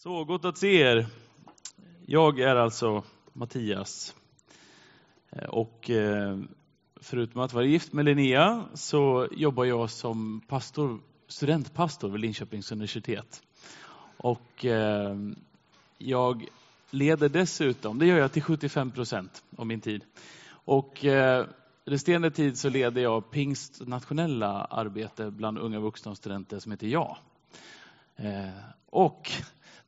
Så, gott att se er. Jag är alltså Mattias. Eh, och eh, förutom att vara gift med Linnea så jobbar jag som pastor, studentpastor vid Linköpings universitet. Och eh, jag leder dessutom, det gör jag till 75 procent av min tid. Och resterande tid så leder jag Pingst nationella arbete bland unga vuxna och studenter som heter Ja. Och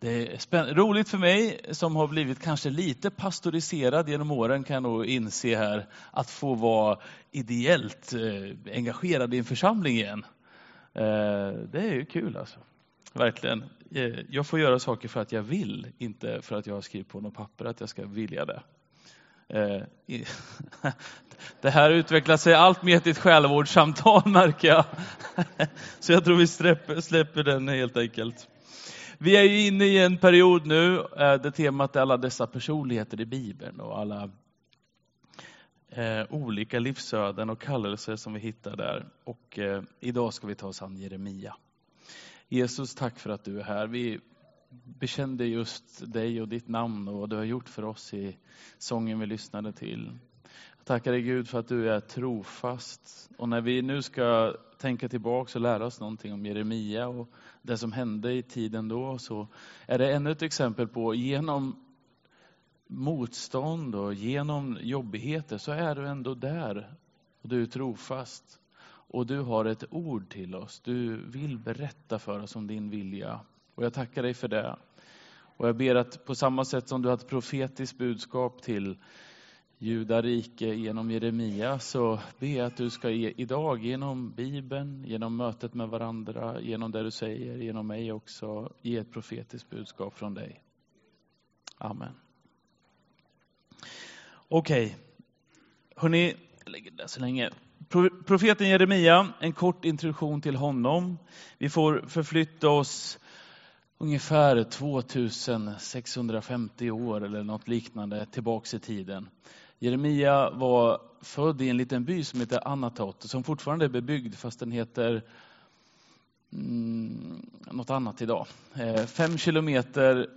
det är roligt för mig som har blivit kanske lite pastoriserad genom åren kan jag nog inse här att få vara ideellt eh, engagerad i en församling igen. Eh, det är ju kul alltså. Verkligen. Eh, jag får göra saker för att jag vill, inte för att jag har skrivit på något papper att jag ska vilja det. Eh, det här utvecklar sig allt mer till ett själavårdssamtal märker jag. Så jag tror vi släpper, släpper den helt enkelt. Vi är ju inne i en period nu eh, där temat är alla dessa personligheter i Bibeln och alla eh, olika livsöden och kallelser som vi hittar där. Och eh, idag ska vi ta oss an Jeremia. Jesus, tack för att du är här. Vi bekände just dig och ditt namn och vad du har gjort för oss i sången vi lyssnade till. Jag tackar dig Gud för att du är trofast. Och när vi nu ska tänka tillbaka och lära oss någonting om Jeremia och det som hände i tiden då, så är det ännu ett exempel på genom motstånd och genom jobbigheter så är du ändå där. Och du är trofast. Och du har ett ord till oss. Du vill berätta för oss om din vilja. Och jag tackar dig för det. Och jag ber att på samma sätt som du har ett profetiskt budskap till judarike genom Jeremia så ber jag att du ska ge, idag genom Bibeln, genom mötet med varandra, genom det du säger, genom mig också, ge ett profetiskt budskap från dig. Amen. Okej, okay. hörni, jag lägger det så länge. Profeten Jeremia, en kort introduktion till honom. Vi får förflytta oss ungefär 2650 år eller något liknande tillbaks i tiden. Jeremia var född i en liten by som heter Anatot, som fortfarande är bebyggd fast den heter mm, något annat idag. Eh, fem kilometer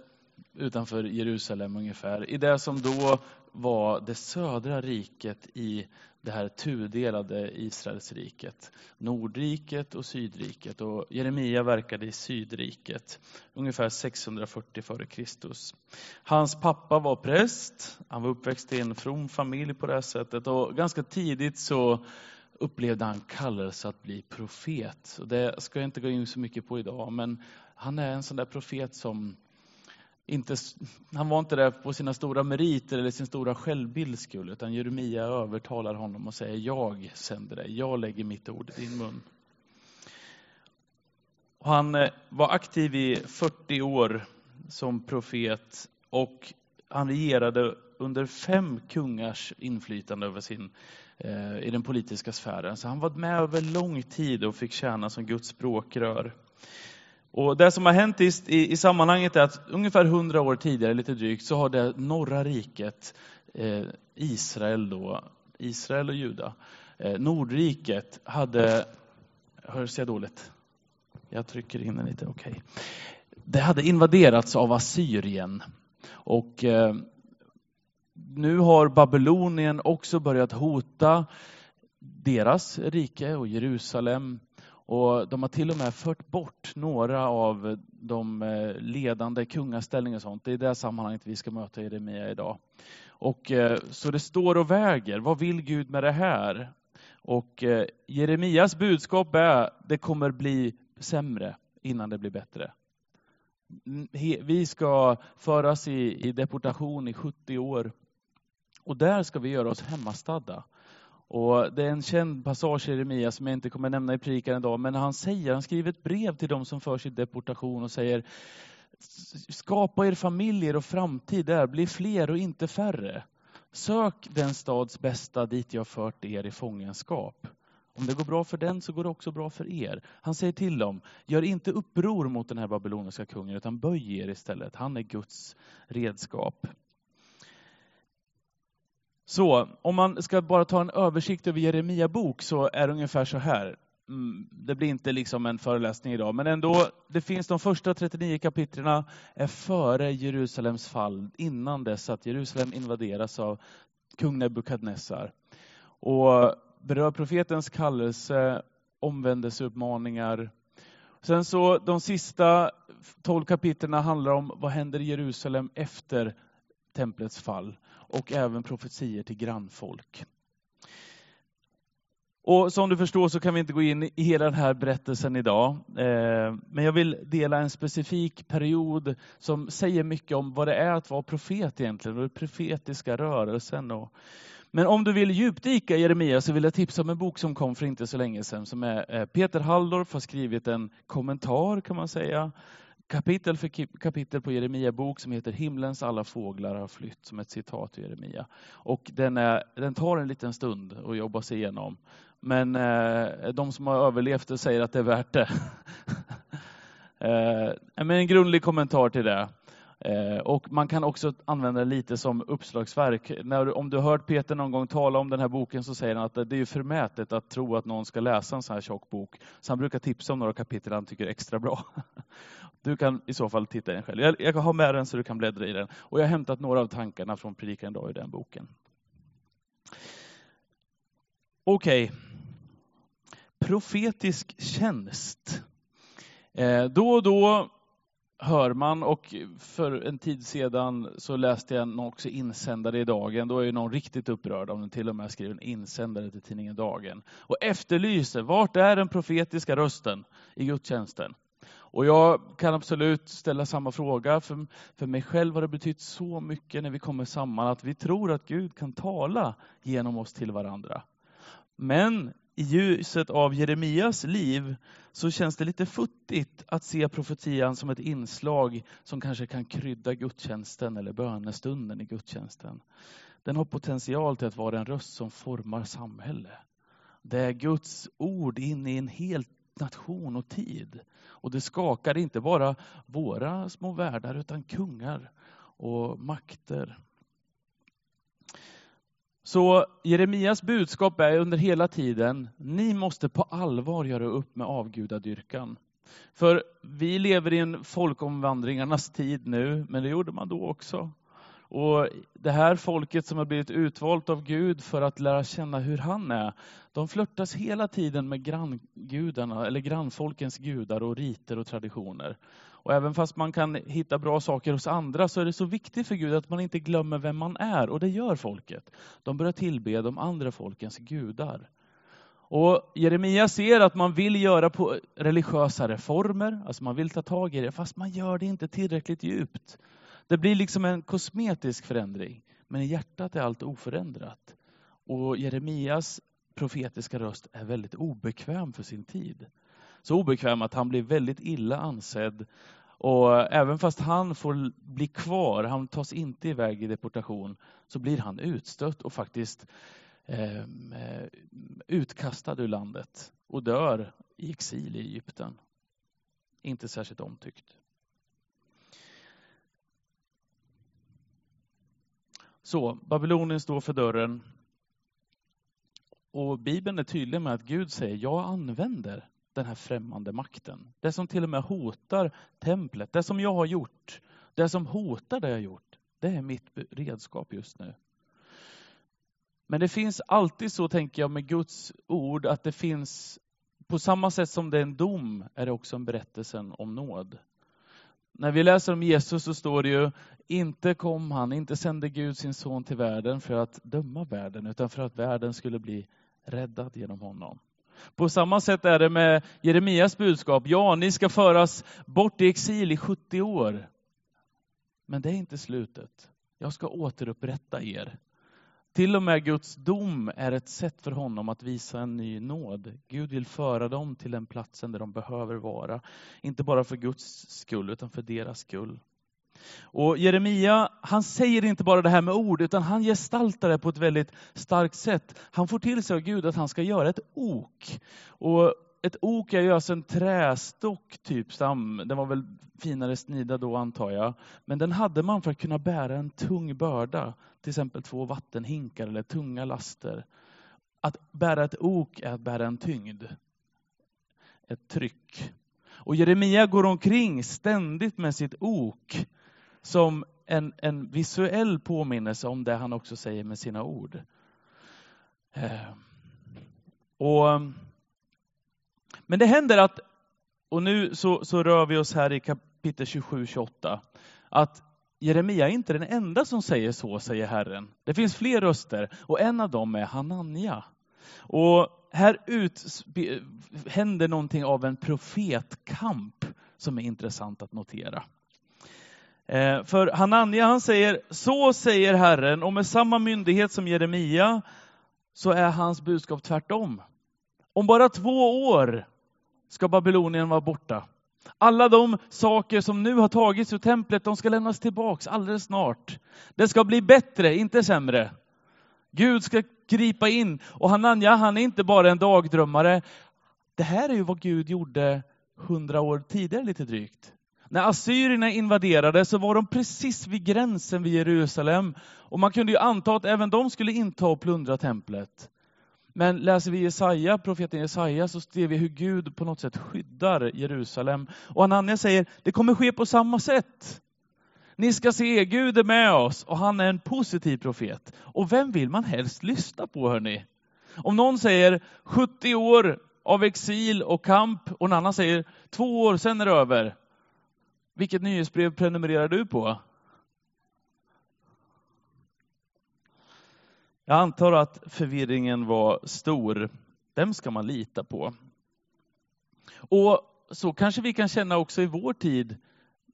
utanför Jerusalem ungefär, i det som då var det södra riket i det här tudelade Israelsriket. Nordriket och Sydriket och Jeremia verkade i Sydriket ungefär 640 f.Kr. Hans pappa var präst, han var uppväxt i en from familj på det här sättet och ganska tidigt så upplevde han kallelse att bli profet. Och det ska jag inte gå in så mycket på idag men han är en sån där profet som inte, han var inte där på sina stora meriter eller sin stora självbilds skull, utan Jeremia övertalar honom och säger jag sänder dig, jag lägger mitt ord i din mun. Och han eh, var aktiv i 40 år som profet och han regerade under fem kungars inflytande över sin, eh, i den politiska sfären. Så han var med över lång tid och fick tjäna som Guds språkrör. Och Det som har hänt i, i, i sammanhanget är att ungefär hundra år tidigare, lite drygt, så har det norra riket, eh, Israel då, Israel och Juda, eh, Nordriket hade, hörs jag dåligt? Jag trycker in den lite, okej. Okay. Det hade invaderats av Assyrien. Och eh, nu har Babylonien också börjat hota deras rike och Jerusalem och de har till och med fört bort några av de eh, ledande kungaställningar och sånt. Det är i det sammanhanget vi ska möta Jeremia idag. Och, eh, så det står och väger. Vad vill Gud med det här? Och eh, Jeremias budskap är det kommer bli sämre innan det blir bättre. Mm, vi ska föras i, i deportation i 70 år och där ska vi göra oss hemmastadda. Och det är en känd passage i Jeremia som jag inte kommer nämna i predikan idag, men han säger, han skriver ett brev till dem som förs i deportation och säger Skapa er familjer och framtid där, bli fler och inte färre. Sök den stads bästa dit jag fört er i fångenskap. Om det går bra för den så går det också bra för er. Han säger till dem, gör inte uppror mot den här babyloniska kungen utan böj er istället. Han är Guds redskap. Så om man ska bara ta en översikt över Jeremia bok så är det ungefär så här. Mm, det blir inte liksom en föreläsning idag, men ändå, det finns de första 39 kapitlerna är före Jerusalems fall, innan dess att Jerusalem invaderas av kung Nebukadnessar. Och berör profetens kallelse, omvändelseuppmaningar. Sen så de sista tolv kapitlerna handlar om vad händer i Jerusalem efter templets fall och även profetier till grannfolk. Och som du förstår så kan vi inte gå in i hela den här berättelsen idag. Eh, men jag vill dela en specifik period som säger mycket om vad det är att vara profet egentligen och den profetiska rörelsen. Men om du vill djupdyka i Jeremia så vill jag tipsa om en bok som kom för inte så länge sedan som är eh, Peter Halldorf har skrivit en kommentar kan man säga kapitel för kapitel på Jeremia bok som heter Himlens alla fåglar har flytt, som ett citat ur Jeremia. Och den, är, den tar en liten stund att jobba sig igenom. Men eh, de som har överlevt det säger att det är värt det. eh, men en grundlig kommentar till det. Eh, och man kan också använda det lite som uppslagsverk. När, om du har hört Peter någon gång tala om den här boken så säger han att det är förmätet att tro att någon ska läsa en sån här tjock bok. Så han brukar tipsa om några kapitel han tycker är extra bra. Du kan i så fall titta i den själv. Jag, jag har med den så du kan bläddra i den. Och jag har hämtat några av tankarna från predikan idag i den boken. Okej. Okay. Profetisk tjänst. Eh, då och då hör man och för en tid sedan så läste jag också insändare i Dagen. Då är ju någon riktigt upprörd om den till och med skriver en insändare till tidningen Dagen och efterlyser vart är den profetiska rösten i gudstjänsten? Och jag kan absolut ställa samma fråga. För, för mig själv har det betytt så mycket när vi kommer samman att vi tror att Gud kan tala genom oss till varandra. Men i ljuset av Jeremias liv så känns det lite futtigt att se profetian som ett inslag som kanske kan krydda gudstjänsten eller bönestunden i gudstjänsten. Den har potential till att vara en röst som formar samhälle. Det är Guds ord in i en hel nation och tid. Och det skakar inte bara våra små världar utan kungar och makter. Så Jeremias budskap är under hela tiden, ni måste på allvar göra upp med avgudadyrkan. För vi lever i en folkomvandringarnas tid nu, men det gjorde man då också. Och Det här folket som har blivit utvalt av Gud för att lära känna hur han är, de flörtas hela tiden med granngudarna, eller grannfolkens gudar och riter och traditioner. Och även fast man kan hitta bra saker hos andra så är det så viktigt för Gud att man inte glömmer vem man är. Och det gör folket. De börjar tillbe de andra folkens gudar. Och Jeremia ser att man vill göra på religiösa reformer, alltså man vill ta tag i det, fast man gör det inte tillräckligt djupt. Det blir liksom en kosmetisk förändring, men i hjärtat är allt oförändrat. Och Jeremias profetiska röst är väldigt obekväm för sin tid. Så obekväm att han blir väldigt illa ansedd. Och även fast han får bli kvar, han tas inte iväg i deportation, så blir han utstött och faktiskt ehm, eh, utkastad ur landet och dör i exil i Egypten. Inte särskilt omtyckt. Så, Babylonien står för dörren. Och Bibeln är tydlig med att Gud säger, jag använder den här främmande makten. Det som till och med hotar templet, det som jag har gjort, det som hotar det jag har gjort, det är mitt redskap just nu. Men det finns alltid så, tänker jag, med Guds ord, att det finns, på samma sätt som det är en dom, är det också en berättelse om nåd. När vi läser om Jesus så står det ju, inte kom han, inte sände Gud sin son till världen för att döma världen, utan för att världen skulle bli räddad genom honom. På samma sätt är det med Jeremias budskap. Ja, ni ska föras bort i exil i 70 år. Men det är inte slutet. Jag ska återupprätta er. Till och med Guds dom är ett sätt för honom att visa en ny nåd. Gud vill föra dem till den platsen där de behöver vara. Inte bara för Guds skull, utan för deras skull. Och Jeremia, han säger inte bara det här med ord, utan han gestaltar det på ett väldigt starkt sätt. Han får till sig av Gud att han ska göra ett ok. Och ett ok är ju alltså en trästock, typ stam. Den var väl finare snida då antar jag. Men den hade man för att kunna bära en tung börda. Till exempel två vattenhinkar eller tunga laster. Att bära ett ok är att bära en tyngd. ett tryck. Och Jeremia går omkring ständigt med sitt ok som en, en visuell påminnelse om det han också säger med sina ord. Eh, och, men det händer att, och nu så, så rör vi oss här i kapitel 27-28, att Jeremia är inte den enda som säger så, säger Herren. Det finns fler röster och en av dem är Hanania. Och här ut, händer någonting av en profetkamp som är intressant att notera. Eh, för Hanania han säger, så säger Herren, och med samma myndighet som Jeremia så är hans budskap tvärtom. Om bara två år ska Babylonien vara borta. Alla de saker som nu har tagits ur templet, de ska lämnas tillbaks alldeles snart. Det ska bli bättre, inte sämre. Gud ska gripa in. Och Hananja, han är inte bara en dagdrömmare. Det här är ju vad Gud gjorde hundra år tidigare lite drygt. När assyrierna invaderade så var de precis vid gränsen vid Jerusalem. Och man kunde ju anta att även de skulle inta och plundra templet. Men läser vi Jesaja, profeten Jesaja så ser vi hur Gud på något sätt skyddar Jerusalem. Och Anania säger, det kommer ske på samma sätt. Ni ska se, Gud är med oss och han är en positiv profet. Och vem vill man helst lyssna på hörni? Om någon säger 70 år av exil och kamp och en annan säger två år, sen är det över. Vilket nyhetsbrev prenumererar du på? Jag antar att förvirringen var stor. Vem ska man lita på? Och så kanske vi kan känna också i vår tid.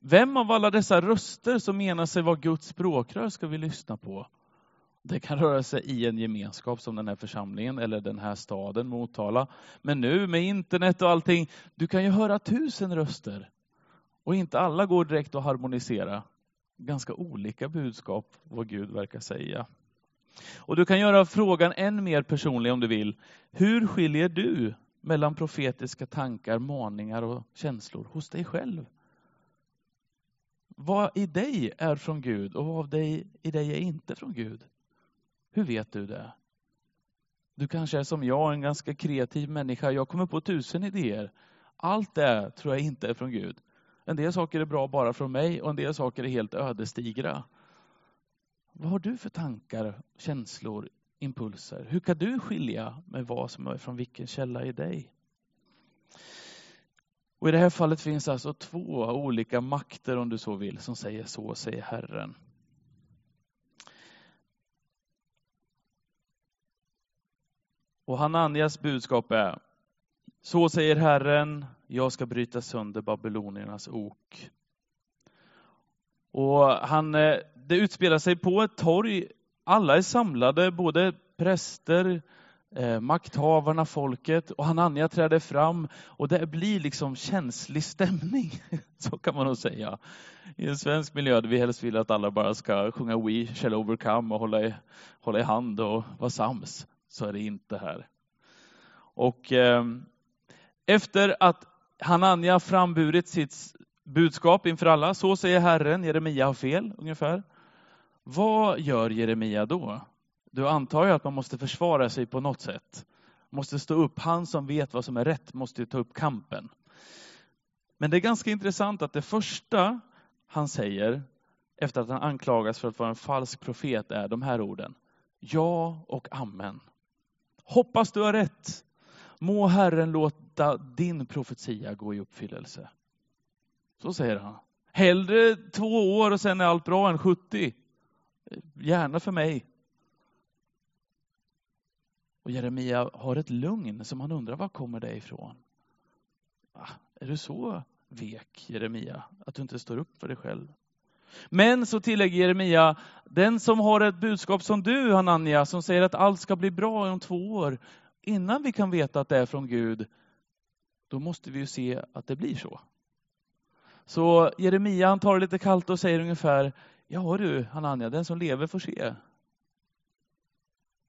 Vem av alla dessa röster som menar sig vara Guds språkrör ska vi lyssna på? Det kan röra sig i en gemenskap som den här församlingen eller den här staden Motala. Men nu med internet och allting, du kan ju höra tusen röster. Och inte alla går direkt att harmonisera. Ganska olika budskap vad Gud verkar säga. Och du kan göra frågan än mer personlig om du vill. Hur skiljer du mellan profetiska tankar, maningar och känslor hos dig själv? Vad i dig är från Gud och vad dig, i dig är inte från Gud? Hur vet du det? Du kanske är som jag, en ganska kreativ människa. Jag kommer på tusen idéer. Allt det tror jag inte är från Gud. En del saker är bra bara från mig och en del saker är helt ödesdigra. Vad har du för tankar, känslor, impulser? Hur kan du skilja med vad som är från vilken källa i dig? Och I det här fallet finns alltså två olika makter, om du så vill, som säger så, säger Herren. Och Hananias budskap är, så säger Herren, jag ska bryta sönder babyloniernas ok. Och han, eh, det utspelar sig på ett torg. Alla är samlade, både präster, eh, makthavarna, folket och Hanania träder fram och det blir liksom känslig stämning. Så kan man nog säga. I en svensk miljö där vi helst vill att alla bara ska sjunga We shall overcome och hålla i, hålla i hand och vara sams, så är det inte här. Och eh, efter att Hanania framburit sitt budskap inför alla. Så säger Herren, Jeremia har fel ungefär. Vad gör Jeremia då? Du antar ju att man måste försvara sig på något sätt. Måste stå upp. Han som vet vad som är rätt måste ta upp kampen. Men det är ganska intressant att det första han säger efter att han anklagas för att vara en falsk profet är de här orden. Ja och amen. Hoppas du har rätt. Må Herren låta din profetia gå i uppfyllelse. Så säger han. Hellre två år och sen är allt bra än 70. Gärna för mig. Och Jeremia har ett lugn som han undrar, var kommer det ifrån? Ah, är du så vek, Jeremia, att du inte står upp för dig själv? Men så tillägger Jeremia, den som har ett budskap som du, Hanania, som säger att allt ska bli bra om två år, innan vi kan veta att det är från Gud, då måste vi ju se att det blir så. Så Jeremia han tar det lite kallt och säger ungefär, ja du Hanania, den som lever får se.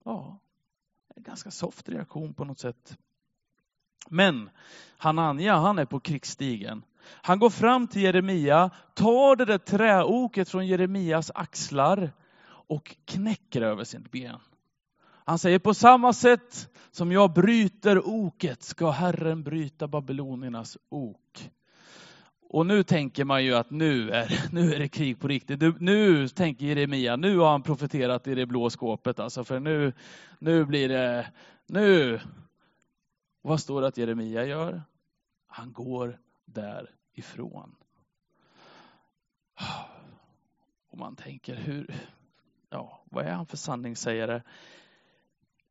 Ja, en ganska soft reaktion på något sätt. Men Hanania, han är på krigsstigen. Han går fram till Jeremia, tar det där träoket från Jeremias axlar och knäcker över sitt ben. Han säger på samma sätt som jag bryter oket ska Herren bryta babyloniernas ok. Och nu tänker man ju att nu är, nu är det krig på riktigt. Nu tänker Jeremia, nu har han profeterat i det blå skåpet alltså, för nu, nu blir det, nu. Vad står det att Jeremia gör? Han går därifrån. Och man tänker, hur, ja, vad är han för sanningssägare?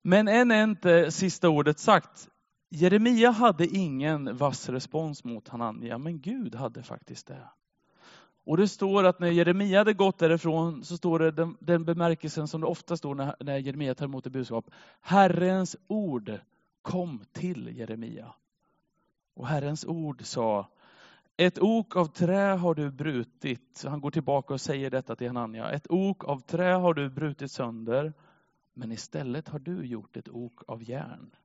Men än är inte eh, sista ordet sagt. Jeremia hade ingen vass respons mot Hanania, men Gud hade faktiskt det. Och det står att när Jeremia hade gått därifrån så står det den, den bemärkelsen som det ofta står när, när Jeremia tar emot ett budskap. Herrens ord kom till Jeremia. Och Herrens ord sa, ett ok av trä har du brutit. Han går tillbaka och säger detta till Hanania. Ett ok av trä har du brutit sönder, men istället har du gjort ett ok av järn.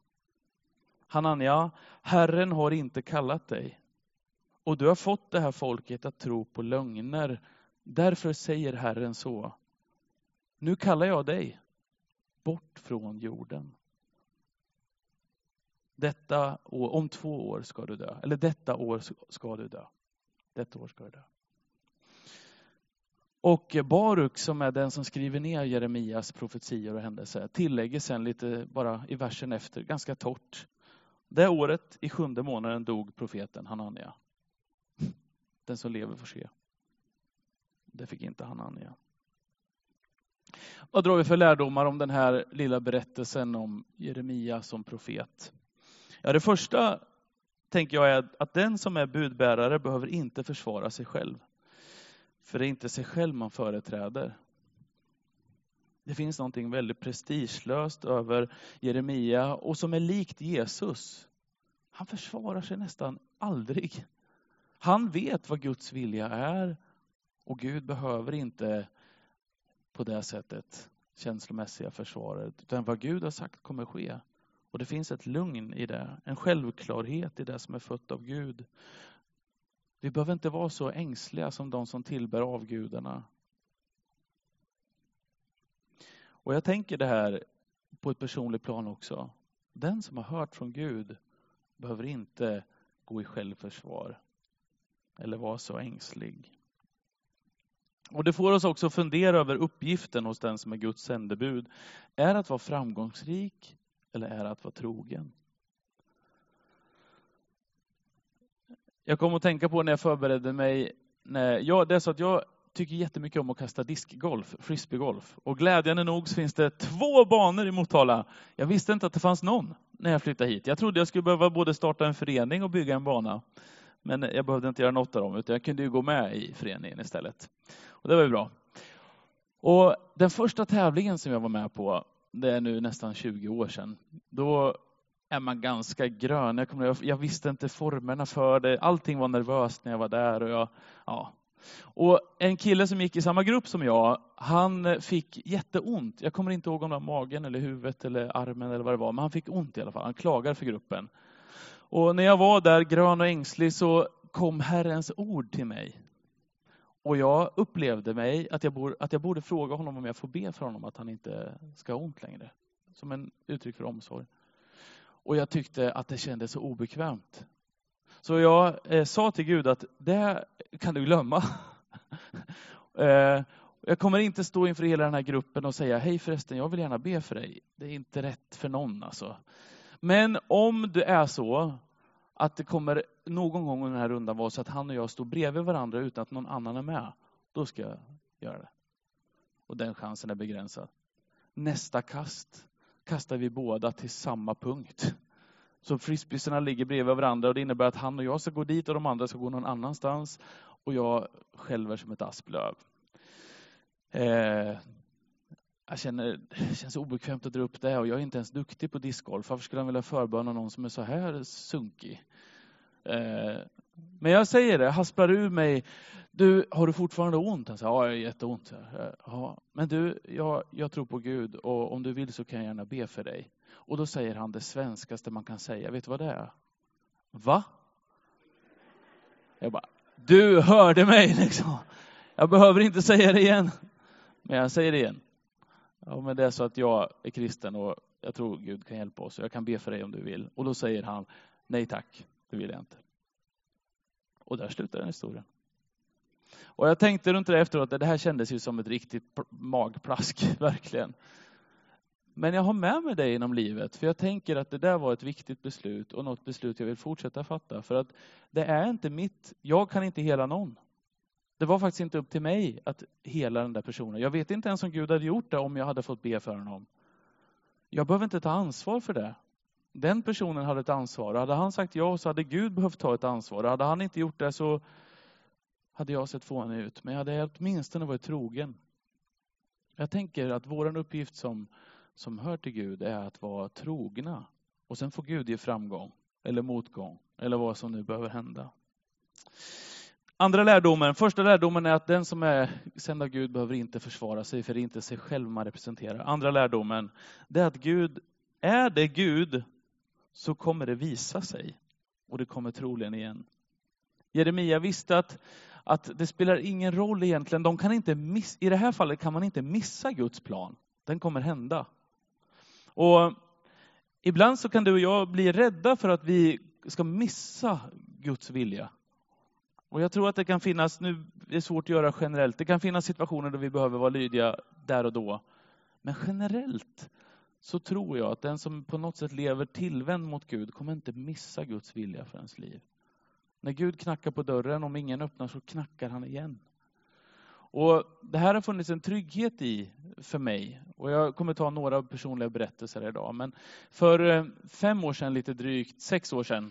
Hanania, Herren har inte kallat dig. Och du har fått det här folket att tro på lögner. Därför säger Herren så. Nu kallar jag dig bort från jorden. Detta år, om två år ska du dö. Eller detta år ska du dö. Detta år ska du dö. Och Baruk som är den som skriver ner Jeremias profetior och händelser tillägger sen lite bara i versen efter, ganska torrt. Det året i sjunde månaden dog profeten Hanania. Den som lever får se. Det fick inte Hanania. Vad drar vi för lärdomar om den här lilla berättelsen om Jeremia som profet? Ja, det första tänker jag är att den som är budbärare behöver inte försvara sig själv. För det är inte sig själv man företräder. Det finns någonting väldigt prestigelöst över Jeremia och som är likt Jesus. Han försvarar sig nästan aldrig. Han vet vad Guds vilja är och Gud behöver inte på det sättet känslomässiga försvaret. Utan vad Gud har sagt kommer ske. Och det finns ett lugn i det, en självklarhet i det som är fött av Gud. Vi behöver inte vara så ängsliga som de som tillbär avgudarna. Och jag tänker det här på ett personligt plan också. Den som har hört från Gud behöver inte gå i självförsvar eller vara så ängslig. Och Det får oss också fundera över uppgiften hos den som är Guds sändebud. Är att vara framgångsrik eller är att vara trogen? Jag kom att tänka på när jag förberedde mig. När jag, det är så att jag tycker jättemycket om att kasta diskgolf, frisbeegolf. Och glädjande nog så finns det två banor i Motala. Jag visste inte att det fanns någon när jag flyttade hit. Jag trodde jag skulle behöva både starta en förening och bygga en bana. Men jag behövde inte göra något av dem, utan jag kunde ju gå med i föreningen istället. Och det var ju bra. Och den första tävlingen som jag var med på, det är nu nästan 20 år sedan. Då är man ganska grön. Jag, kommer, jag visste inte formerna för det. Allting var nervöst när jag var där. Och, jag, ja. och En kille som gick i samma grupp som jag, han fick jätteont. Jag kommer inte ihåg om det var magen eller huvudet eller armen eller vad det var, men han fick ont i alla fall. Han klagade för gruppen. Och när jag var där grön och ängslig så kom Herrens ord till mig. Och jag upplevde mig att jag, borde, att jag borde fråga honom om jag får be för honom att han inte ska ha ont längre. Som en uttryck för omsorg. Och jag tyckte att det kändes så obekvämt. Så jag eh, sa till Gud att det kan du glömma. eh, jag kommer inte stå inför hela den här gruppen och säga hej förresten, jag vill gärna be för dig. Det är inte rätt för någon alltså. Men om det är så att det kommer någon gång under den här rundan vara så att han och jag står bredvid varandra utan att någon annan är med, då ska jag göra det. Och den chansen är begränsad. Nästa kast kastar vi båda till samma punkt. Så frisbeesarna ligger bredvid varandra och det innebär att han och jag ska gå dit och de andra ska gå någon annanstans. Och jag skälver som ett asplöv. Eh, jag känner, det känns obekvämt att dra upp det och jag är inte ens duktig på discgolf. Varför skulle han vilja förböna någon som är så här sunkig? Eh, men jag säger det, hasplar ur mig. Du, har du fortfarande ont? Han sa, ja, jag har jätteont. Eh, ja, men du, jag, jag tror på Gud och om du vill så kan jag gärna be för dig. Och då säger han det svenskaste man kan säga. Vet du vad det är? Va? Jag bara, du hörde mig liksom. Jag behöver inte säga det igen. Men jag säger det igen. Ja, men det är så att jag är kristen och jag tror Gud kan hjälpa oss jag kan be för dig om du vill. Och då säger han, nej tack, det vill jag inte. Och där slutar den historien. Och jag tänkte runt det efteråt att det här kändes ju som ett riktigt magplask, verkligen. Men jag har med mig det inom livet, för jag tänker att det där var ett viktigt beslut och något beslut jag vill fortsätta fatta. För att det är inte mitt, jag kan inte hela någon. Det var faktiskt inte upp till mig att hela den där personen. Jag vet inte ens om Gud hade gjort det om jag hade fått be för honom. Jag behöver inte ta ansvar för det. Den personen hade ett ansvar. Hade han sagt ja så hade Gud behövt ta ett ansvar. Hade han inte gjort det så hade jag sett fånig ut. Men jag hade åtminstone varit trogen. Jag tänker att vår uppgift som, som hör till Gud är att vara trogna. Och sen får Gud ge framgång eller motgång eller vad som nu behöver hända. Andra lärdomen, första lärdomen är att den som är sänd av Gud behöver inte försvara sig, för det är inte sig själv man representerar. Andra lärdomen, det är att Gud, är det Gud så kommer det visa sig. Och det kommer troligen igen. Jeremia visste att, att det spelar ingen roll egentligen. De kan inte miss, I det här fallet kan man inte missa Guds plan. Den kommer hända. Och Ibland så kan du och jag bli rädda för att vi ska missa Guds vilja. Och jag tror att det kan finnas, nu är det svårt att göra generellt, det kan finnas situationer då vi behöver vara lydiga där och då. Men generellt så tror jag att den som på något sätt lever tillvänd mot Gud kommer inte missa Guds vilja för ens liv. När Gud knackar på dörren, om ingen öppnar så knackar han igen. Och Det här har funnits en trygghet i för mig. Och Jag kommer ta några personliga berättelser idag. Men för eh, fem år sedan, lite drygt, sex år sedan,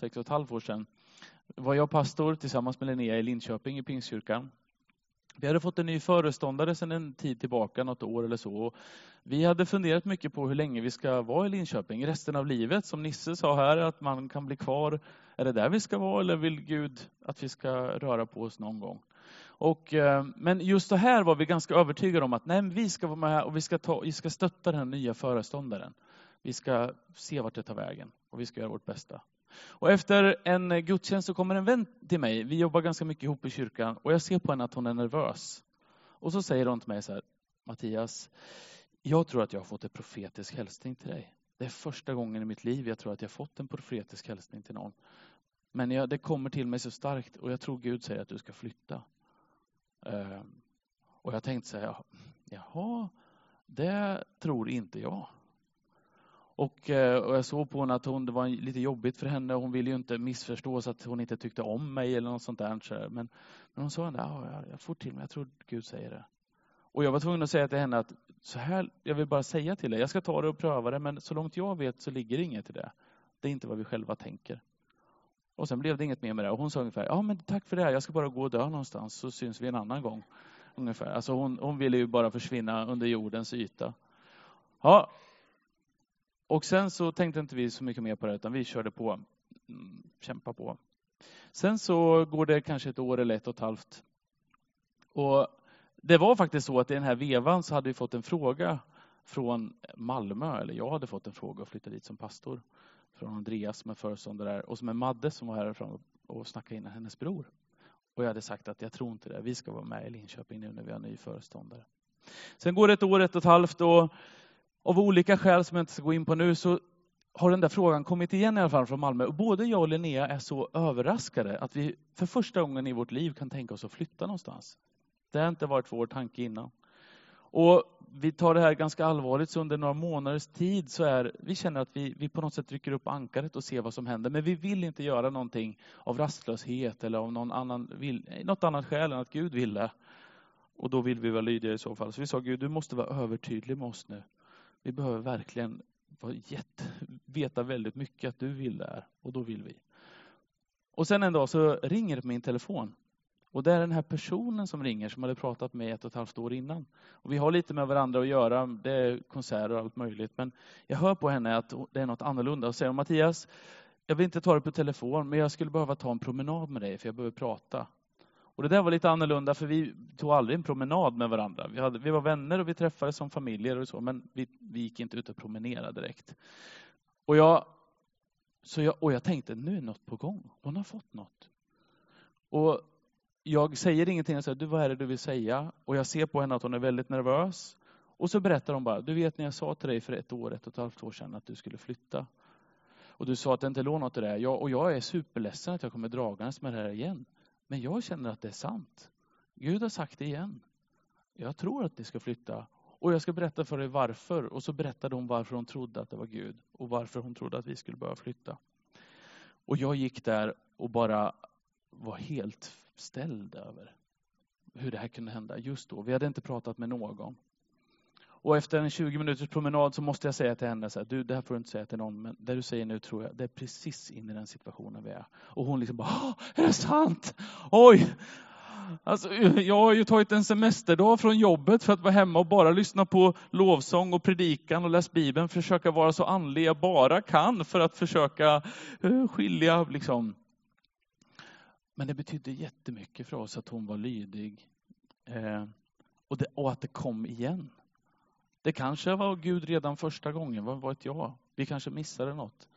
sex och ett halvt år sedan, var jag pastor tillsammans med Linnea i Linköping i Pingstkyrkan. Vi hade fått en ny föreståndare sedan en tid tillbaka, något år eller så. Vi hade funderat mycket på hur länge vi ska vara i Linköping resten av livet. Som Nisse sa här, att man kan bli kvar. Är det där vi ska vara eller vill Gud att vi ska röra på oss någon gång? Och, eh, men just det här var vi ganska övertygade om att nej, vi ska vara med och vi ska, ta, vi ska stötta den nya föreståndaren. Vi ska se vart det tar vägen och vi ska göra vårt bästa. Och efter en gudstjänst så kommer en vän till mig. Vi jobbar ganska mycket ihop i kyrkan och jag ser på henne att hon är nervös. Och så säger hon till mig så här, Mattias, jag tror att jag har fått en profetisk hälsning till dig. Det är första gången i mitt liv jag tror att jag fått en profetisk hälsning till någon. Men jag, det kommer till mig så starkt och jag tror Gud säger att du ska flytta. Uh, och jag tänkte så här, jaha, det tror inte jag. Och, eh, och jag såg på henne att hon, det var lite jobbigt för henne. Hon ville ju inte missförstå så att hon inte tyckte om mig eller något sånt där. Men, men hon sa att ja, jag får till mig, jag tror Gud säger det. Och jag var tvungen att säga till henne att så här, jag vill bara säga till dig, jag ska ta det och pröva det, men så långt jag vet så ligger det inget i det. Det är inte vad vi själva tänker. Och sen blev det inget mer med det. Och hon sa ungefär, ja men tack för det, jag ska bara gå och dö någonstans så syns vi en annan gång. Ungefär. Alltså hon, hon ville ju bara försvinna under jordens yta. Ja, och sen så tänkte inte vi så mycket mer på det, utan vi körde på. Mm, kämpa på. Sen så går det kanske ett år eller ett och ett halvt. Och det var faktiskt så att i den här vevan så hade vi fått en fråga från Malmö, eller jag hade fått en fråga och flyttade dit som pastor. Från Andreas som är föreståndare där och som är Madde som var härifrån och snackade in hennes bror. Och jag hade sagt att jag tror inte det, vi ska vara med i Linköping nu när vi har ny föreståndare. Sen går det ett år, ett och ett halvt och av olika skäl som jag inte ska gå in på nu så har den där frågan kommit igen i alla fall från Malmö. Och både jag och Linnea är så överraskade att vi för första gången i vårt liv kan tänka oss att flytta någonstans. Det har inte varit vår tanke innan. Och vi tar det här ganska allvarligt, så under några månaders tid så är vi känner att vi, vi på något sätt rycker upp ankaret och ser vad som händer. Men vi vill inte göra någonting av rastlöshet eller av någon annan, något annat skäl än att Gud vill det. Och då vill vi vara lydiga i så fall. Så vi sa Gud, du måste vara övertydlig med oss nu. Vi behöver verkligen jätte, veta väldigt mycket att du vill det här och då vill vi. Och sen en dag så ringer det på min telefon. Och det är den här personen som ringer som hade pratat med ett och ett halvt år innan. Och vi har lite med varandra att göra, det är konserter och allt möjligt. Men jag hör på henne att det är något annorlunda och säger Mattias, jag vill inte ta det på telefon, men jag skulle behöva ta en promenad med dig för jag behöver prata. Och det där var lite annorlunda för vi tog aldrig en promenad med varandra. Vi, hade, vi var vänner och vi träffades som familjer och så, men vi, vi gick inte ut och promenerade direkt. Och jag, så jag, och jag tänkte, nu är något på gång. Hon har fått något. Och jag säger ingenting, jag säger, du vad är det du vill säga? Och jag ser på henne att hon är väldigt nervös. Och så berättar hon bara, du vet när jag sa till dig för ett år, ett och ett halvt år sedan att du skulle flytta. Och du sa att det inte låg något i det. Jag, och jag är superledsen att jag kommer dragandes med det här igen. Men jag känner att det är sant. Gud har sagt det igen. Jag tror att ni ska flytta. Och jag ska berätta för dig varför. Och så berättade hon varför hon trodde att det var Gud. Och varför hon trodde att vi skulle börja flytta. Och jag gick där och bara var helt ställd över hur det här kunde hända just då. Vi hade inte pratat med någon. Och efter en 20 minuters promenad så måste jag säga till henne, så här, du det här får du inte säga till någon, men det du säger nu tror jag, det är precis in i den situationen vi är. Och hon liksom bara, är det sant? Oj! Alltså, jag har ju tagit en semesterdag från jobbet för att vara hemma och bara lyssna på lovsång och predikan och läsa Bibeln, försöka vara så andlig jag bara kan för att försöka eh, skilja liksom. Men det betydde jättemycket för oss att hon var lydig eh, och, det, och att det kom igen. Det kanske var Gud redan första gången, vad vet jag? Vi kanske missade något.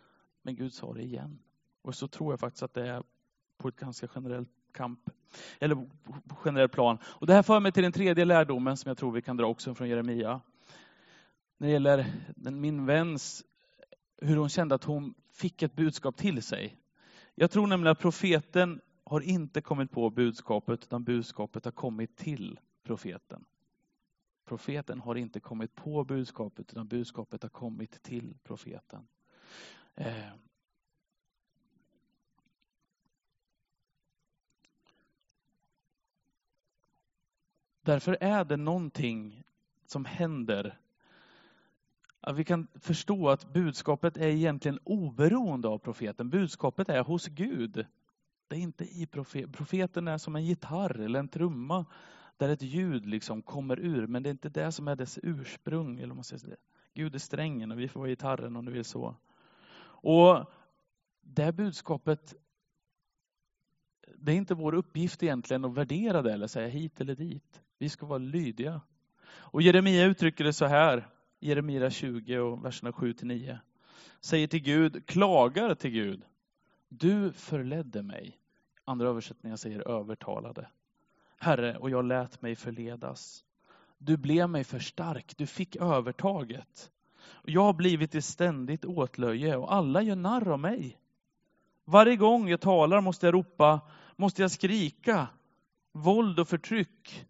Men Gud sa det igen. Och så tror jag faktiskt att det är på ett ganska generellt kamp, eller på generell plan. Och det här för mig till den tredje lärdomen som jag tror vi kan dra också från Jeremia. När det gäller min väns, hur hon kände att hon fick ett budskap till sig. Jag tror nämligen att profeten har inte kommit på budskapet, utan budskapet har kommit till profeten. Profeten har inte kommit på budskapet, utan budskapet har kommit till profeten. Eh. Därför är det någonting som händer. Att vi kan förstå att budskapet är egentligen oberoende av profeten. Budskapet är hos Gud. Det är inte i profeten. Profeten är som en gitarr eller en trumma där ett ljud liksom kommer ur, men det är inte det som är dess ursprung. Eller man säger Gud är strängen och vi får vara gitarren om du vill så. Och det budskapet, det är inte vår uppgift egentligen att värdera det eller säga hit eller dit. Vi ska vara lydiga. Och Jeremia uttrycker det så här, Jeremia 20 och verserna 7 till 9. Säger till Gud, klagar till Gud. Du förledde mig. Andra översättningar säger övertalade. Herre, och jag lät mig förledas. Du blev mig för stark, du fick övertaget. Jag har blivit i ständigt åtlöje och alla gör narr av mig. Varje gång jag talar måste jag ropa, måste jag skrika, våld och förtryck.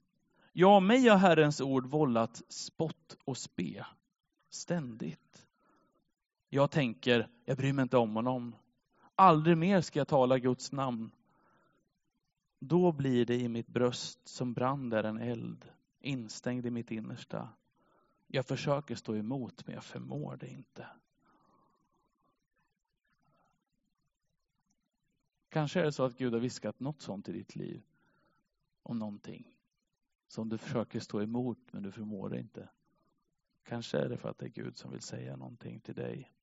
Ja, mig har Herrens ord vållat spott och spe, ständigt. Jag tänker, jag bryr mig inte om honom. Aldrig mer ska jag tala Guds namn. Då blir det i mitt bröst som brann där en eld, instängd i mitt innersta. Jag försöker stå emot, men jag förmår det inte. Kanske är det så att Gud har viskat något sånt i ditt liv. Om någonting. Som du försöker stå emot, men du förmår det inte. Kanske är det för att det är Gud som vill säga någonting till dig.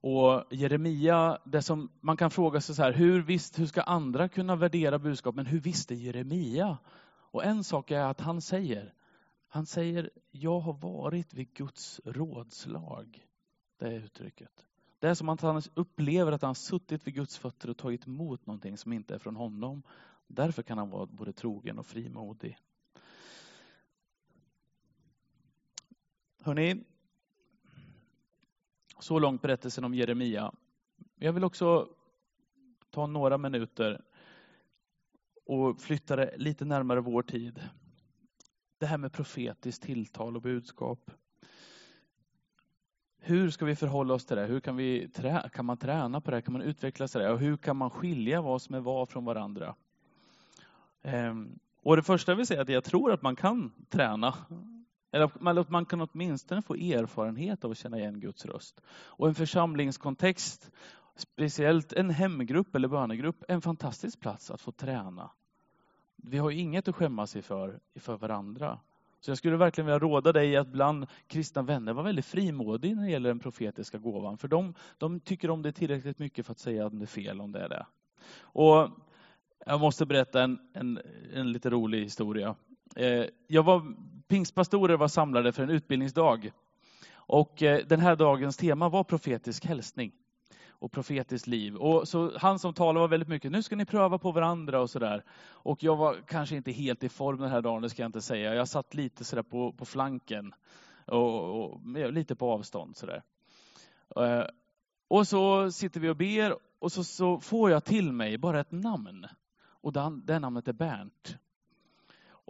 Och Jeremia, det som man kan fråga sig så här, hur, visst, hur ska andra kunna värdera budskap, men hur visste Jeremia? Och en sak är att han säger, han säger, jag har varit vid Guds rådslag. Det är uttrycket. Det är som att han upplever att han suttit vid Guds fötter och tagit emot någonting som inte är från honom. Därför kan han vara både trogen och frimodig. Hörrni, så långt berättelsen om Jeremia. Jag vill också ta några minuter och flytta det lite närmare vår tid. Det här med profetiskt tilltal och budskap. Hur ska vi förhålla oss till det? Hur kan, vi trä, kan man träna på det? Kan man utveckla sig det? Och hur kan man skilja vad som är vad från varandra? Ehm, och det första jag vill säga är att jag tror att man kan träna eller att man kan åtminstone få erfarenhet av att känna igen Guds röst. Och en församlingskontext, speciellt en hemgrupp eller bönegrupp, är en fantastisk plats att få träna. Vi har inget att skämmas inför, för varandra. Så jag skulle verkligen vilja råda dig att bland kristna vänner vara väldigt frimodig när det gäller den profetiska gåvan. För de, de tycker om det tillräckligt mycket för att säga att det är fel om det är det. Och jag måste berätta en, en, en lite rolig historia. Eh, jag var, pingstpastorer var samlade för en utbildningsdag. Och eh, den här dagens tema var profetisk hälsning. och profetiskt liv. Och så han som talade var väldigt mycket, nu ska ni pröva på varandra och sådär. Och jag var kanske inte helt i form den här dagen, det ska jag inte säga. Jag satt lite sådär på, på flanken och, och lite på avstånd sådär. Eh, och så sitter vi och ber och så, så får jag till mig bara ett namn. Och det, det namnet är Bernt.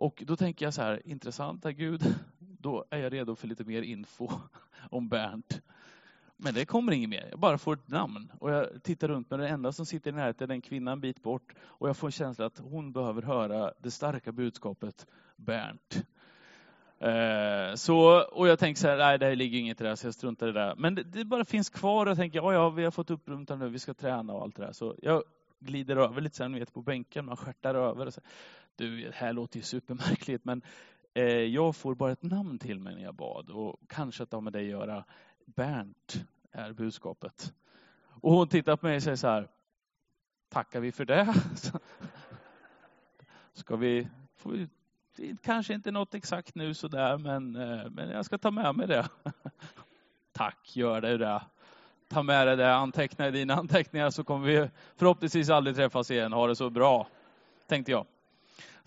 Och då tänker jag så här, intressant, är Gud, då är jag redo för lite mer info om Bernt. Men det kommer inget mer, jag bara får ett namn. Och jag tittar runt, men den enda som sitter i närheten är en kvinna en bit bort. Och jag får en känsla att hon behöver höra det starka budskapet Bernt. Eh, så, och jag tänker så här, nej det ligger inget i det här, så jag struntar i det där. Men det, det bara finns kvar och jag tänker, ja, ja vi har fått uppmuntran nu, vi ska träna och allt det där. Så jag glider över lite sen, vet på bänken, man skärtar över. Och så, du, det här låter ju supermärkligt, men eh, jag får bara ett namn till mig när jag bad. Och kanske att det har med dig att göra. Bernt är budskapet. Och hon tittar på mig och säger så här, tackar vi för det? Ska vi, får vi kanske inte något exakt nu sådär, men, eh, men jag ska ta med mig det. Tack, gör det det. Ta med dig det, anteckna i dina anteckningar så kommer vi förhoppningsvis aldrig träffas igen. Ha det så bra, tänkte jag.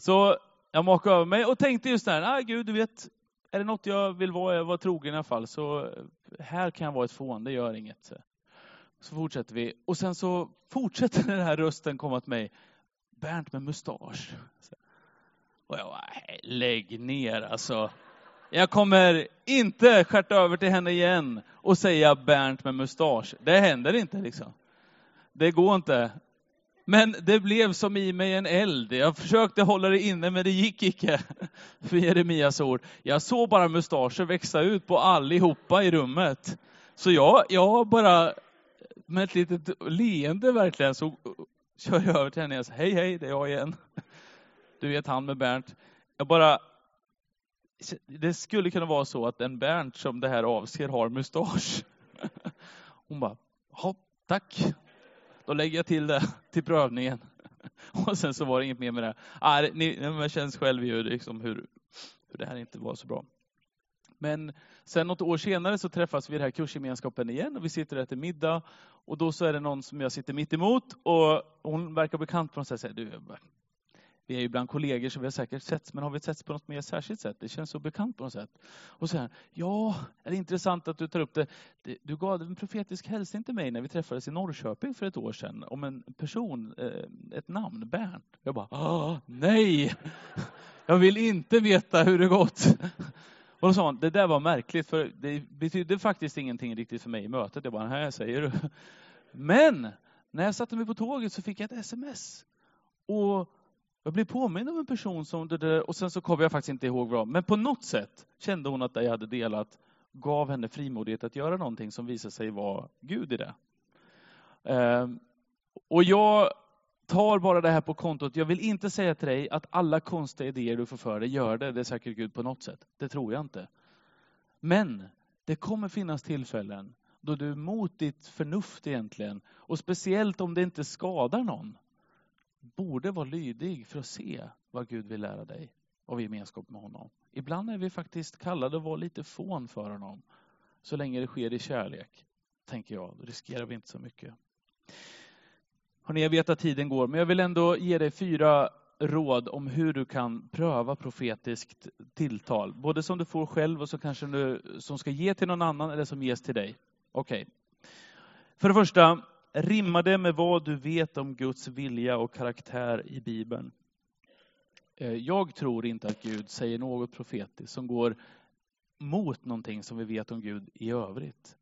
Så jag makade över mig och tänkte just där, ah, Gud, du vet, är det något jag vill vara, vara trogen i alla fall, så här kan jag vara ett fån, det gör inget. Så fortsätter vi. Och sen så fortsätter den här rösten komma till mig. Bernt med mustasch. Och jag bara, lägg ner alltså. Jag kommer inte skärta över till henne igen och säga Bernt med mustasch. Det händer inte liksom. Det går inte. Men det blev som i mig en eld. Jag försökte hålla det inne, men det gick icke. För Jeremias ord. Jag såg bara mustascher växa ut på allihopa i rummet. Så jag, jag bara, med ett litet leende verkligen, så kör jag över till henne och säger, hej hej, det är jag igen. Du vet han med Bernt. Jag bara, det skulle kunna vara så att den Bernt som det här avser har mustasch. Hon bara, ja, tack. Då lägger jag till det till prövningen. Och sen så var det inget mer med det. Ah, ni, man känns själv ju liksom hur, hur det här inte var så bra. Men sen något år senare så träffas vi i den här kursgemenskapen igen och vi sitter och äter middag. Och då så är det någon som jag sitter mitt emot och hon verkar bekant på något sätt. Du, vi är ju bland kollegor så vi har säkert setts, men har vi setts på något mer särskilt sätt? Det känns så bekant på något sätt. Och så här, ja, är det intressant att du tar upp det. Du gav en profetisk hälsning till mig när vi träffades i Norrköping för ett år sedan om en person, eh, ett namn, Bernt. Jag bara, ah, nej, jag vill inte veta hur det gått. Och då sa hon, det där var märkligt för det betydde faktiskt ingenting riktigt för mig i mötet. Jag bara, här säger du. Men när jag satte mig på tåget så fick jag ett sms. Och jag blev påmind om en person som det där, och sen så kommer jag faktiskt inte ihåg vad, men på något sätt kände hon att det jag hade delat gav henne frimodighet att göra någonting som visade sig vara Gud i det. Ehm, och jag tar bara det här på kontot. Jag vill inte säga till dig att alla konstiga idéer du får för dig, gör det. Det är säkert Gud på något sätt. Det tror jag inte. Men det kommer finnas tillfällen då du mot ditt förnuft egentligen, och speciellt om det inte skadar någon, borde vara lydig för att se vad Gud vill lära dig av gemenskap med honom. Ibland är vi faktiskt kallade att vara lite fån för honom. Så länge det sker i kärlek, tänker jag. Då riskerar vi inte så mycket. Hörrni, jag vet att tiden går, men jag vill ändå ge dig fyra råd om hur du kan pröva profetiskt tilltal. Både som du får själv och som kanske du, som ska ge till någon annan eller som ges till dig. Okej. Okay. För det första, rimmar det med vad du vet om Guds vilja och karaktär i Bibeln? Eh, jag tror inte att Gud säger något profetiskt som går mot någonting som vi vet om Gud i övrigt.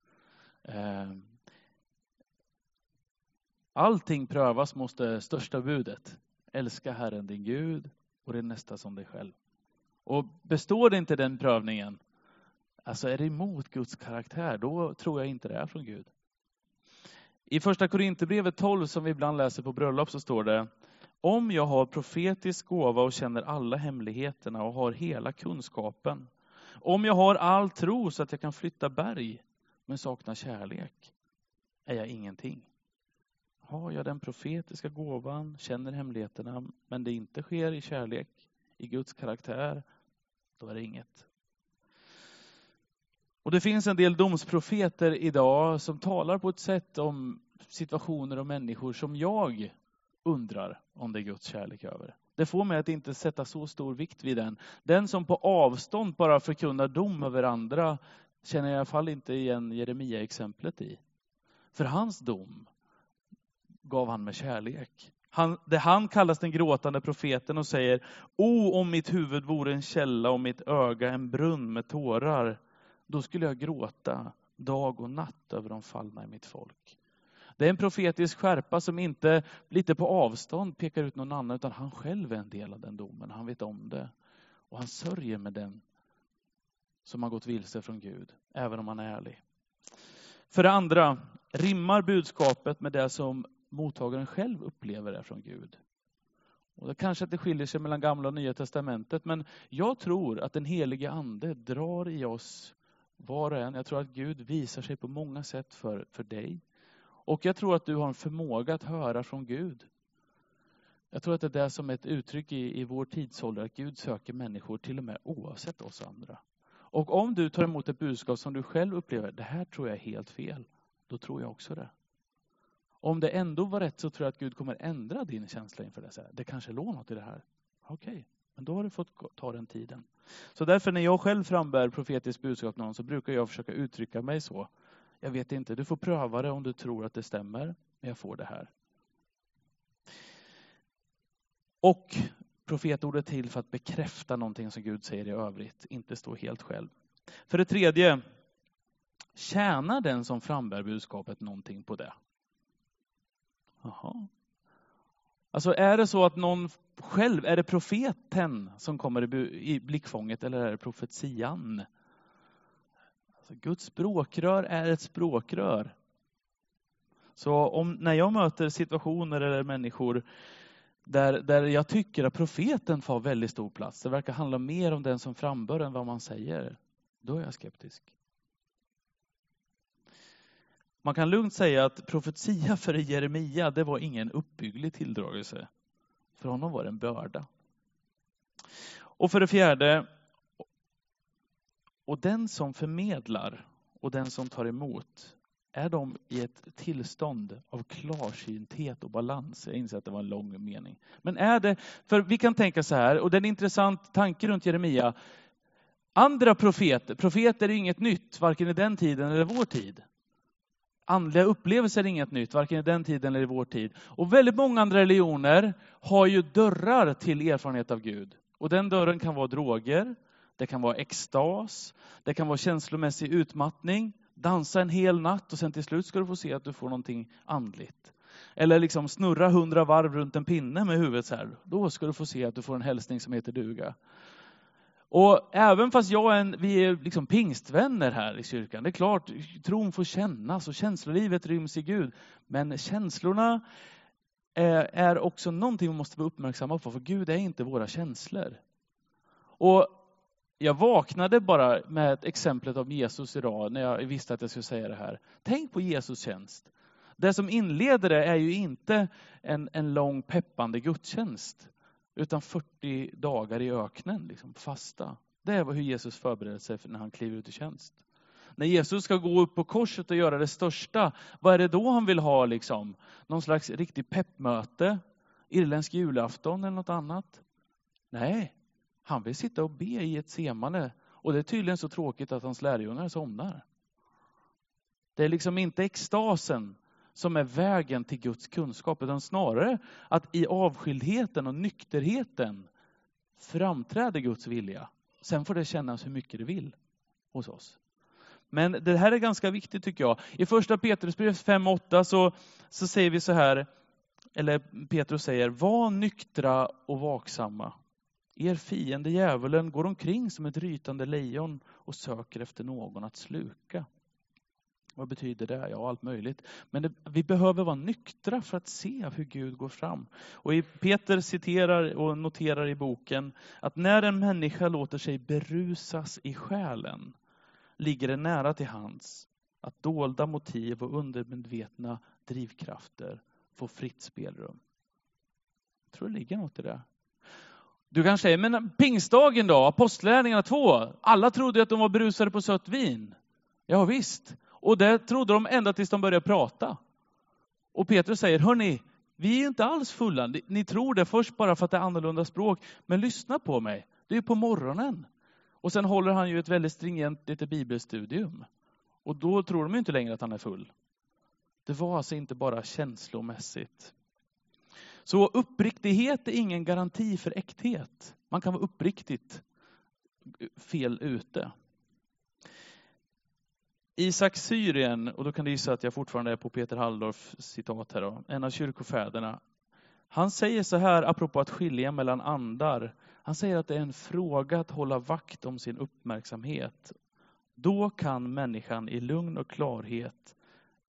Eh, allting prövas mot det största budet. Älska Herren din Gud och din nästa som dig själv. Och består det inte den prövningen, alltså är det emot Guds karaktär, då tror jag inte det är från Gud. I första Korinthierbrevet 12 som vi ibland läser på bröllop så står det Om jag har profetisk gåva och känner alla hemligheterna och har hela kunskapen. Om jag har all tro så att jag kan flytta berg men saknar kärlek är jag ingenting. Har jag den profetiska gåvan, känner hemligheterna men det inte sker i kärlek, i Guds karaktär, då är det inget. Och det finns en del domsprofeter idag som talar på ett sätt om situationer och människor som jag undrar om det är Guds kärlek över. Det får mig att inte sätta så stor vikt vid den. Den som på avstånd bara förkunnar dom över andra känner jag i alla fall inte igen Jeremia-exemplet i. För hans dom gav han med kärlek. Han, det han kallas den gråtande profeten och säger O, om mitt huvud vore en källa och mitt öga en brunn med tårar. Då skulle jag gråta dag och natt över de fallna i mitt folk. Det är en profetisk skärpa som inte lite på avstånd pekar ut någon annan, utan han själv är en del av den domen. Han vet om det. Och han sörjer med den som har gått vilse från Gud, även om han är ärlig. För det andra, rimmar budskapet med det som mottagaren själv upplever är från Gud. Och det kanske att det skiljer sig mellan gamla och nya testamentet, men jag tror att den helige ande drar i oss var och en. Jag tror att Gud visar sig på många sätt för, för dig. Och jag tror att du har en förmåga att höra från Gud. Jag tror att det är det som är ett uttryck i, i vår tidsålder, att Gud söker människor till och med oavsett oss andra. Och om du tar emot ett budskap som du själv upplever, det här tror jag är helt fel, då tror jag också det. Om det ändå var rätt så tror jag att Gud kommer ändra din känsla inför det. Så här, det kanske låg något i det här. Okej, okay, men då har du fått ta den tiden. Så därför när jag själv frambär profetiskt budskap någon så brukar jag försöka uttrycka mig så. Jag vet inte, du får pröva det om du tror att det stämmer, men jag får det här. Och profetordet till för att bekräfta någonting som Gud säger i övrigt, inte stå helt själv. För det tredje, tjänar den som frambär budskapet någonting på det? Jaha. Alltså är det så att någon själv, är det profeten som kommer i blickfånget eller är det profetian? Alltså Guds språkrör är ett språkrör. Så om, när jag möter situationer eller människor där, där jag tycker att profeten får väldigt stor plats, det verkar handla mer om den som frambör än vad man säger, då är jag skeptisk. Man kan lugnt säga att profetia för Jeremia, det var ingen uppbygglig tilldragelse. För honom var det en börda. Och för det fjärde, och den som förmedlar och den som tar emot, är de i ett tillstånd av klarsynthet och balans? Jag inser att det var en lång mening. Men är det, för vi kan tänka så här, och det är en intressant tanke runt Jeremia. Andra profeter, profeter är inget nytt, varken i den tiden eller vår tid. Andliga upplevelser är inget nytt, varken i den tiden eller i vår tid. Och väldigt många andra religioner har ju dörrar till erfarenhet av Gud. Och den dörren kan vara droger, det kan vara extas, det kan vara känslomässig utmattning, dansa en hel natt och sen till slut ska du få se att du får någonting andligt. Eller liksom snurra hundra varv runt en pinne med huvudet så här. Då ska du få se att du får en hälsning som heter duga. Och även fast jag är en, vi är liksom pingstvänner här i kyrkan, det är klart, tron får kännas och känslolivet ryms i Gud. Men känslorna är, är också någonting vi måste vara uppmärksamma på, för Gud är inte våra känslor. Och jag vaknade bara med ett exemplet av Jesus idag, när jag visste att jag skulle säga det här. Tänk på Jesus tjänst. Det som inleder det är ju inte en, en lång peppande gudstjänst utan 40 dagar i öknen, liksom, fasta. Det är hur Jesus förbereder sig när han kliver ut i tjänst. När Jesus ska gå upp på korset och göra det största, vad är det då han vill ha? Liksom? Någon slags riktigt peppmöte? Irländsk julafton eller något annat? Nej, han vill sitta och be i ett semane. Och det är tydligen så tråkigt att hans lärjungar somnar. Det är liksom inte extasen som är vägen till Guds kunskap, utan snarare att i avskildheten och nykterheten framträder Guds vilja. Sen får det kännas hur mycket det vill hos oss. Men det här är ganska viktigt tycker jag. I första Petrusbrevet 5.8 så, så säger vi så här, eller Petrus säger, var nyktra och vaksamma. Er fiende djävulen går omkring som ett rytande lejon och söker efter någon att sluka. Vad betyder det? Ja, allt möjligt. Men det, vi behöver vara nyktra för att se hur Gud går fram. Och Peter citerar och noterar i boken att när en människa låter sig berusas i själen ligger det nära till hands att dolda motiv och undermedvetna drivkrafter får fritt spelrum. Jag tror det ligger något i det. Du kanske säger, men pingstdagen då, apostlärningarna 2, alla trodde att de var berusade på sött vin. Ja, visst. Och det trodde de ända tills de började prata. Och Petrus säger, hörni, vi är inte alls fulla. Ni tror det först bara för att det är annorlunda språk. Men lyssna på mig, det är ju på morgonen. Och sen håller han ju ett väldigt stringent lite bibelstudium. Och då tror de inte längre att han är full. Det var alltså inte bara känslomässigt. Så uppriktighet är ingen garanti för äkthet. Man kan vara uppriktigt fel ute. Isak Syrien, och då kan du gissa att jag fortfarande är på Peter Halldorf citat här då, en av kyrkofäderna. Han säger så här apropå att skilja mellan andar. Han säger att det är en fråga att hålla vakt om sin uppmärksamhet. Då kan människan i lugn och klarhet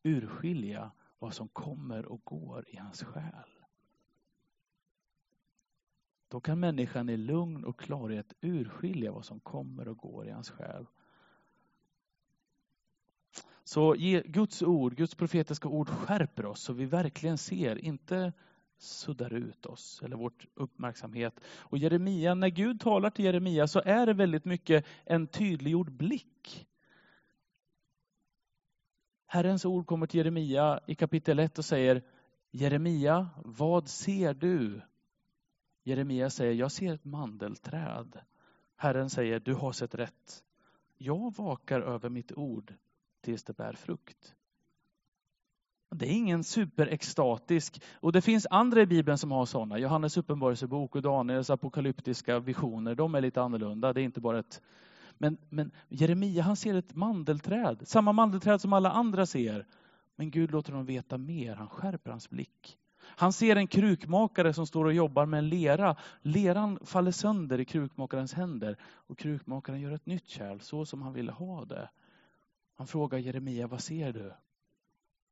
urskilja vad som kommer och går i hans själ. Då kan människan i lugn och klarhet urskilja vad som kommer och går i hans själ. Så Guds ord, Guds profetiska ord skärper oss så vi verkligen ser, inte suddar ut oss eller vår uppmärksamhet. Och Jeremia, när Gud talar till Jeremia så är det väldigt mycket en tydliggjord blick. Herrens ord kommer till Jeremia i kapitel 1 och säger Jeremia, vad ser du? Jeremia säger, jag ser ett mandelträd. Herren säger, du har sett rätt. Jag vakar över mitt ord tills det bär frukt. Det är ingen superextatisk, och det finns andra i Bibeln som har sådana. Johannes uppenbarelsebok och Daniels apokalyptiska visioner, de är lite annorlunda. Det är inte bara ett... Men, men Jeremia han ser ett mandelträd, samma mandelträd som alla andra ser. Men Gud låter honom veta mer, han skärper hans blick. Han ser en krukmakare som står och jobbar med en lera. Leran faller sönder i krukmakarens händer och krukmakaren gör ett nytt kärl så som han ville ha det. Han frågar Jeremia, vad ser du?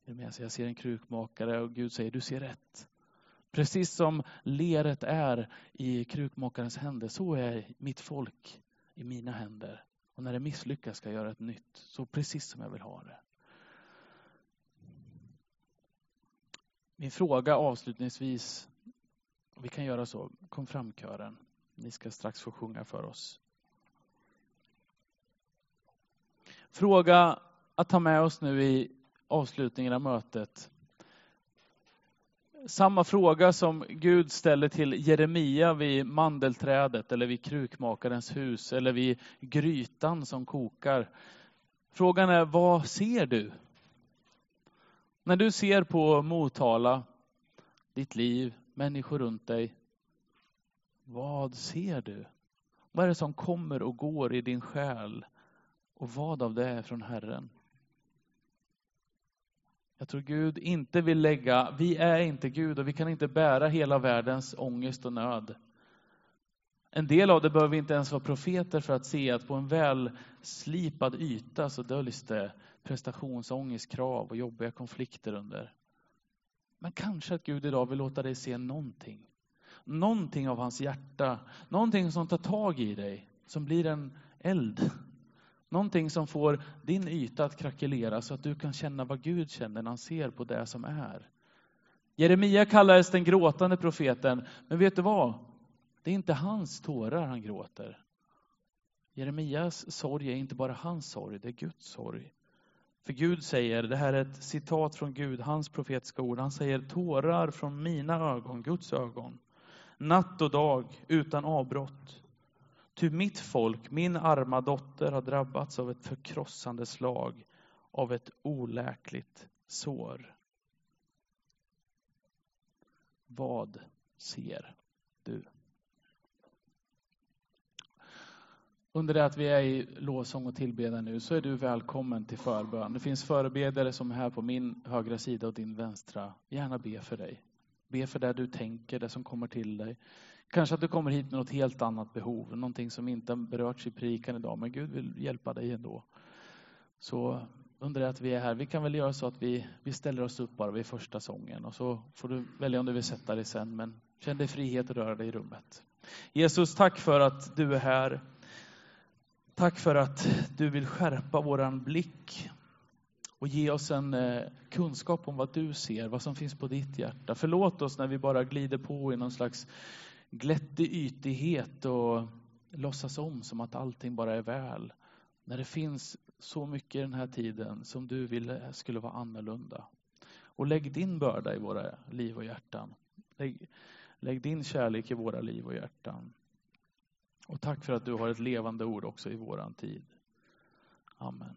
Jeremia säger, jag ser en krukmakare och Gud säger, du ser rätt. Precis som leret är i krukmakarens händer, så är mitt folk i mina händer. Och när det misslyckas ska jag göra ett nytt, så precis som jag vill ha det. Min fråga avslutningsvis, vi kan göra så, kom fram kören. Ni ska strax få sjunga för oss. Fråga att ta med oss nu i avslutningen av mötet. Samma fråga som Gud ställer till Jeremia vid mandelträdet eller vid krukmakarens hus eller vid grytan som kokar. Frågan är, vad ser du? När du ser på Motala, ditt liv, människor runt dig. Vad ser du? Vad är det som kommer och går i din själ? Och vad av det är från Herren? Jag tror Gud inte vill lägga, vi är inte Gud och vi kan inte bära hela världens ångest och nöd. En del av det behöver vi inte ens vara profeter för att se att på en välslipad yta så döljs det prestationsångest, krav och jobbiga konflikter under. Men kanske att Gud idag vill låta dig se någonting. Någonting av hans hjärta, någonting som tar tag i dig, som blir en eld. Någonting som får din yta att krackelera så att du kan känna vad Gud känner när han ser på det som är. Jeremia kallades den gråtande profeten, men vet du vad? Det är inte hans tårar han gråter. Jeremias sorg är inte bara hans sorg, det är Guds sorg. För Gud säger, det här är ett citat från Gud, hans profetiska ord. Han säger tårar från mina ögon, Guds ögon. Natt och dag utan avbrott. Ty mitt folk, min arma dotter har drabbats av ett förkrossande slag, av ett oläkligt sår. Vad ser du? Under det att vi är i lovsång och tillbedjan nu så är du välkommen till förbön. Det finns förebedjare som är här på min högra sida och din vänstra. Gärna be för dig. Be för det du tänker, det som kommer till dig. Kanske att du kommer hit med något helt annat behov, någonting som inte har berörts i prikan idag, men Gud vill hjälpa dig ändå. Så under det att vi är här, vi kan väl göra så att vi, vi ställer oss upp bara vid första sången och så får du välja om du vill sätta dig sen, men känn dig frihet att röra dig i rummet. Jesus, tack för att du är här. Tack för att du vill skärpa våran blick och ge oss en eh, kunskap om vad du ser, vad som finns på ditt hjärta. Förlåt oss när vi bara glider på i någon slags glättig ytighet och låtsas om som att allting bara är väl. När det finns så mycket i den här tiden som du ville skulle vara annorlunda. Och lägg din börda i våra liv och hjärtan. Lägg, lägg din kärlek i våra liv och hjärtan. Och tack för att du har ett levande ord också i våran tid. Amen.